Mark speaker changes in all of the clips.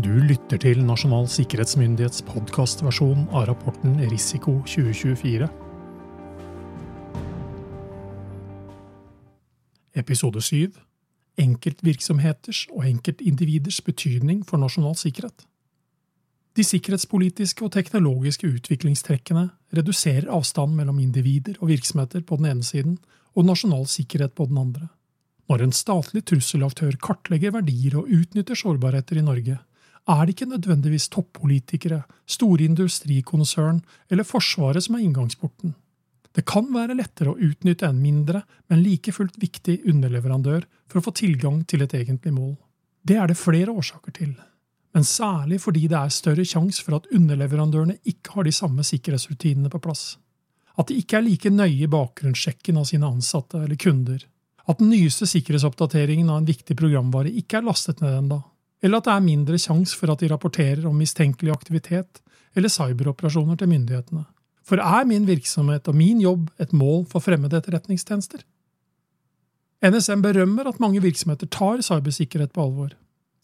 Speaker 1: Du lytter til Nasjonal sikkerhetsmyndighets podkastversjon av rapporten Risiko 2024. Episode 7 Enkeltvirksomheters og enkeltindividers betydning for nasjonal sikkerhet. De sikkerhetspolitiske og teknologiske utviklingstrekkene reduserer avstanden mellom individer og virksomheter på den ene siden og nasjonal sikkerhet på den andre. Når en statlig trusselaktør kartlegger verdier og utnytter sårbarheter i Norge, er det ikke nødvendigvis toppolitikere, store industrikonsern eller Forsvaret som er inngangsporten. Det kan være lettere å utnytte en mindre, men like fullt viktig underleverandør for å få tilgang til et egentlig mål. Det er det flere årsaker til, men særlig fordi det er større sjanse for at underleverandørene ikke har de samme sikkerhetsrutinene på plass. At de ikke er like nøye i bakgrunnssjekken av sine ansatte eller kunder. At den nyeste sikkerhetsoppdateringen av en viktig programvare ikke er lastet ned ennå eller at det er mindre sjanse for at de rapporterer om mistenkelig aktivitet eller cyberoperasjoner til myndighetene. For er min virksomhet og min jobb et mål for fremmede etterretningstjenester? NSM berømmer at mange virksomheter tar cybersikkerhet på alvor.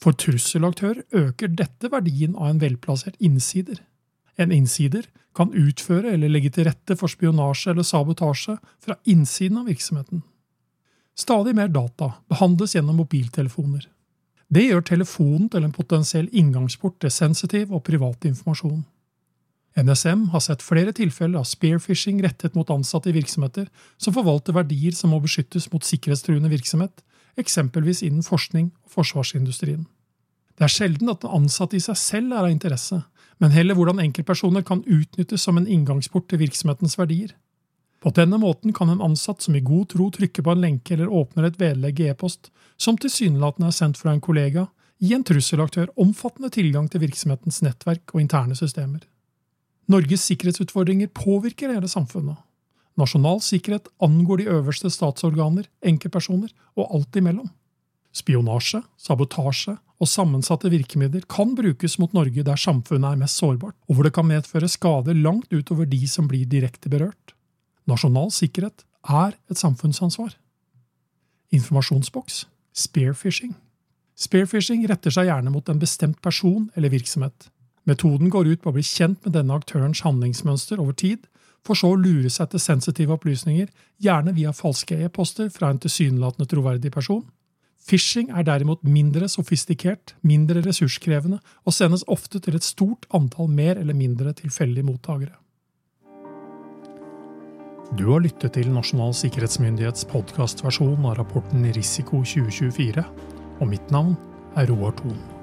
Speaker 1: For trusselaktør øker dette verdien av en velplassert innsider. En innsider kan utføre eller legge til rette for spionasje eller sabotasje fra innsiden av virksomheten. Stadig mer data behandles gjennom mobiltelefoner. Det gjør telefonen til en potensiell inngangsport til sensitiv og privat informasjon. NSM har sett flere tilfeller av spearfishing rettet mot ansatte i virksomheter som forvalter verdier som må beskyttes mot sikkerhetstruende virksomhet, eksempelvis innen forskning og forsvarsindustrien. Det er sjelden at den ansatte i seg selv er av interesse, men heller hvordan enkeltpersoner kan utnyttes som en inngangsport til virksomhetens verdier. På denne måten kan en ansatt som i god tro trykker på en lenke eller åpner et vedlegg i e-post, som tilsynelatende er sendt fra en kollega, gi en trusselaktør omfattende tilgang til virksomhetens nettverk og interne systemer. Norges sikkerhetsutfordringer påvirker hele samfunnet. Nasjonal sikkerhet angår de øverste statsorganer, enkeltpersoner og alt imellom. Spionasje, sabotasje og sammensatte virkemidler kan brukes mot Norge der samfunnet er mest sårbart, og hvor det kan medføre skade langt utover de som blir direkte berørt. Nasjonal sikkerhet er et samfunnsansvar. Informasjonsboks spearfishing. Spearfishing retter seg gjerne mot en bestemt person eller virksomhet. Metoden går ut på å bli kjent med denne aktørens handlingsmønster over tid, for så å lure seg til sensitive opplysninger, gjerne via falske e-poster fra en tilsynelatende troverdig person. Phishing er derimot mindre sofistikert, mindre ressurskrevende og sendes ofte til et stort antall mer eller mindre tilfeldige mottakere. Du har lyttet til Nasjonal sikkerhetsmyndighets podkastversjon av rapporten Risiko 2024, og mitt navn er Roar Thon.